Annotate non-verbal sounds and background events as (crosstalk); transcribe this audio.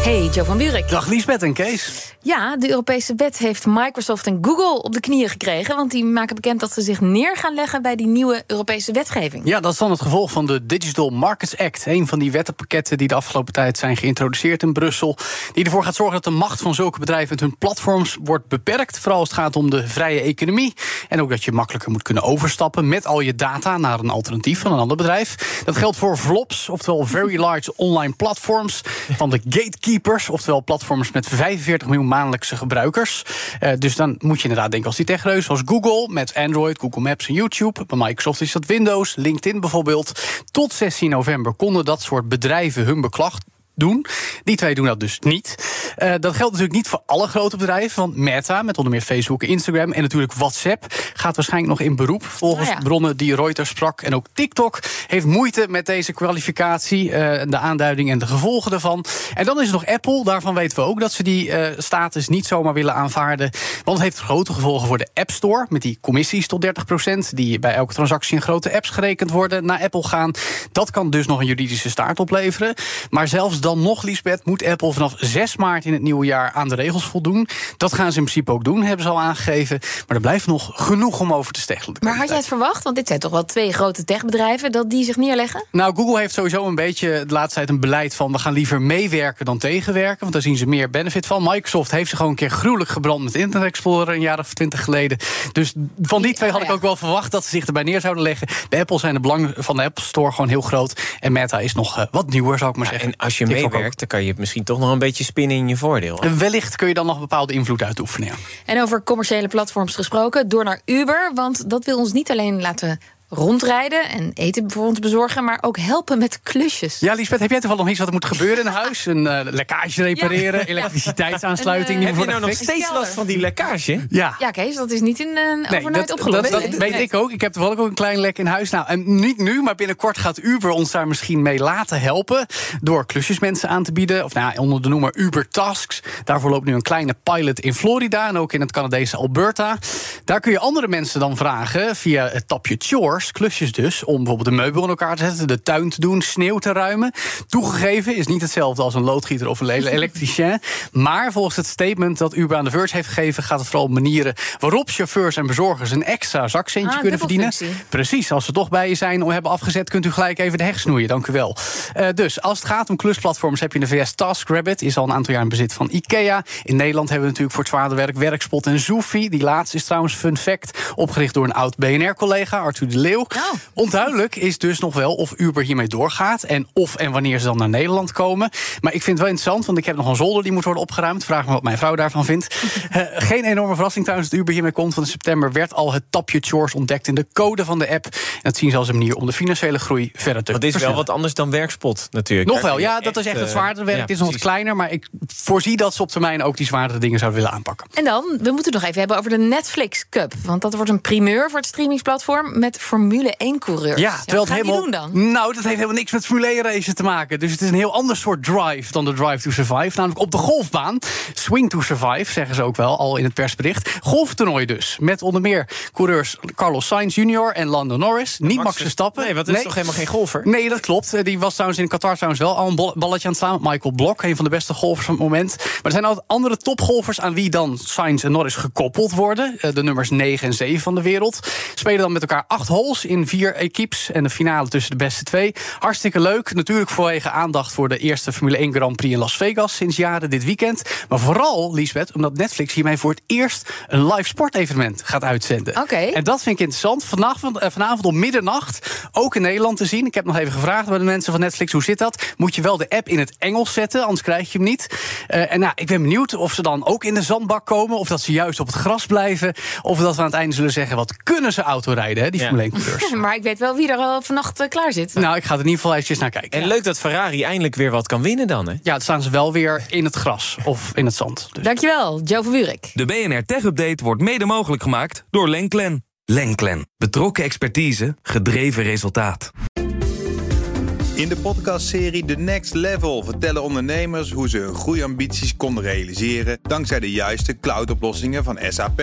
Hey, Joe van Buurik. Dag Liesbeth en Kees. Ja, de Europese wet heeft Microsoft en Google op de knieën gekregen. Want die maken bekend dat ze zich neer gaan leggen bij die nieuwe Europese wetgeving. Ja, dat is dan het gevolg van de Digital Markets Act. Een van die wettenpakketten die de afgelopen tijd zijn geïntroduceerd in Brussel. Die ervoor gaat zorgen dat de macht van zulke bedrijven met hun platforms wordt beperkt. Vooral als het gaat om de vrije economie. En ook dat je makkelijker moet kunnen overstappen met al je data naar een alternatief van een ander bedrijf. Dat geldt voor VLOPS, oftewel Very Large Online Platforms. Van de gatekeepers, oftewel platforms met 45 miljoen maandelijkse gebruikers. Uh, dus dan moet je inderdaad denken als die techreus, zoals Google met Android, Google Maps en YouTube. Bij Microsoft is dat Windows, LinkedIn bijvoorbeeld. Tot 16 november konden dat soort bedrijven hun beklag doen. Die twee doen dat dus niet. Uh, dat geldt natuurlijk niet voor alle grote bedrijven. Want Meta, met onder meer Facebook Instagram en natuurlijk WhatsApp, gaat waarschijnlijk nog in beroep. Volgens Nou ja. bronnen die Reuters sprak. En ook TikTok heeft moeite met deze kwalificatie, uh, de aanduiding en de gevolgen ervan. En dan is er nog Apple. Daarvan weten we ook dat ze die uh, status niet zomaar willen aanvaarden. Want het heeft grote gevolgen voor de App Store. Met die commissies tot 30%, die bij elke transactie in grote apps gerekend worden, naar Apple gaan. Dat kan dus nog een juridische staart opleveren. Maar zelfs dan nog, Lisbeth, moet Apple vanaf 6 maart in het nieuwe jaar aan de regels voldoen. Dat gaan ze in principe ook doen, hebben ze al aangegeven. Maar er blijft nog genoeg om over te steggelen. Maar had jij het verwacht? Want dit zijn toch wel twee grote techbedrijven dat die zich neerleggen? Nou, Google heeft sowieso een beetje de laatste tijd een beleid van we gaan liever meewerken dan tegenwerken. Want daar zien ze meer benefit van. Microsoft heeft zich gewoon een keer gruwelijk gebrand met Internet Explorer een jaar of twintig geleden. Dus van die twee had Oh, ik ook wel verwacht dat ze zich erbij neer zouden leggen. Bij Apple zijn de belangen van de Apple Store gewoon heel groot. En Meta is nog uh, wat nieuwer, zou ik maar zeggen. En als je meewerkt, dan kan je misschien toch nog een beetje spinnen in je voordeel. En wellicht kun je dan nog bepaalde invloed uitoefenen. Ja. En over commerciële platforms gesproken, door naar Uber. Want dat wil ons niet alleen laten rondrijden en eten bijvoorbeeld bezorgen, maar ook helpen met klusjes. Ja, Lisbeth, heb jij toevallig nog iets wat er moet gebeuren in (laughs) huis? Een uh, lekkage repareren, elektriciteitsaansluiting? Uh, moet Heb je nou nog steeds last van die lekkage? Ja. Ja, Kees, dat is niet in een Nee, overnight dat, opgelost. dat, dat weet ik ook. Ik heb toevallig ook een klein lek in huis. Nou, en niet nu, maar binnenkort gaat Uber ons daar misschien mee laten helpen. Door klusjesmensen aan te bieden. Of nou, onder de noemer Uber Tasks. Daarvoor loopt nu een kleine pilot in Florida. En ook in het Canadese Alberta. Daar kun je andere mensen dan vragen via het tapje chores, klusjes dus. Om bijvoorbeeld de meubel in elkaar te zetten, de tuin te doen, sneeuw te ruimen. Toegegeven is niet hetzelfde als een loodgieter of een (laughs) elektricien. Maar volgens het statement dat Uber aan de Verge heeft gegeven, gaat het vooral om manieren waarop chauffeurs en bezorgers een extra zakcentje Ah, kunnen verdienen. Precies, als ze toch bij je zijn of hebben afgezet, kunt u gelijk even de heg snoeien. Dank u wel. Uh, dus als het gaat om klusplatforms, heb je in de VS TaskRabbit, is al een aantal jaar in bezit van IKEA. In Nederland hebben we natuurlijk voor het zwaarder werk Werkspot en Zoofy. Die laatste is trouwens fun fact, opgericht door een oud BNR-collega, Arthur de Leeuw. Oh. Onduidelijk is dus nog wel of Uber hiermee doorgaat en of en wanneer ze dan naar Nederland komen. Maar ik vind het wel interessant, want ik heb nog een zolder die moet worden opgeruimd. Vraag me wat mijn vrouw daarvan vindt. Uh, (laughs) geen enorme verrassing trouwens dat Uber hiermee komt. Want in september werd al het tapje chores ontdekt in de code van de app. En dat zien ze als een manier om de financiële groei verder te Want dit is wel wat anders dan werkspot natuurlijk. Nog wel, ja, dat is echt het eh, zwaardere werk. ja, het is nog wat kleiner, maar ik voorzie dat ze op termijn ook die zwaardere dingen zouden willen aanpakken. En dan, we moeten het nog even hebben over de Netflix Cup. Want dat wordt een primeur voor het streamingsplatform met Formule 1-coureurs. Ja, terwijl het wat gaan helemaal. die doen dan? Nou, dat heeft helemaal niks met Formule 1 racen te maken. Dus het is een heel ander soort drive dan de drive to survive. Namelijk op de golfbaan. Swing to survive, zeggen ze ook wel al in het persbericht. Golftoernooi dus. Met onder meer coureurs Carlos Sainz Jr. en Lando Norris. Niet Max Verstappen. Nee, want dat is toch helemaal geen golfer? Nee, dat klopt. Eh, Die was trouwens in Qatar trouwens wel al een bal- balletje aan het slaan. Michael Blok, een van de beste golfers van het moment. Maar er zijn altijd andere topgolfers aan wie dan Sainz en Norris gekoppeld worden. Eh, De nummers 9 en 7 van de wereld. Spelen dan met elkaar acht holes in vier equipes. En de finale tussen de beste twee. Hartstikke leuk. Natuurlijk vanwege aandacht voor de eerste Formule 1 Grand Prix in Las Vegas sinds jaren dit weekend. Maar vooral, Liesbeth, omdat Netflix hiermee voor het eerst een live sportevenement gaat uitzenden. Oké. En dat vind ik interessant. Vanavond, eh, vanavond om middernacht, ook in Nederland te zien. Ik heb nog even gevraagd bij de mensen van Netflix, hoe zit dat? Moet je wel de app in het Engels zetten, anders krijg je hem niet. Eh, en nou, ik ben benieuwd of ze dan ook in de zandbak komen... of dat ze juist op het gras blijven... of dat we aan het einde zullen zeggen, wat kunnen ze autorijden, hè, die Ja. Formule (laughs) Maar ik weet wel wie er al vannacht eh, klaar zit. nou, ik ga er in ieder geval eventjes naar kijken. En leuk dat Ferrari eindelijk weer wat kan winnen dan, hè? Ja, dan staan ze wel weer in het gras of in het zand. Dus. Dankjewel, Joe van Buurik. De BNR Tech Update wordt mede mogelijk gemaakt door Lenklen. Lenklen. Betrokken expertise, gedreven resultaat. In de podcastserie The Next Level vertellen ondernemers hoe ze hun groeiambities konden realiseren dankzij de juiste cloudoplossingen van SAP.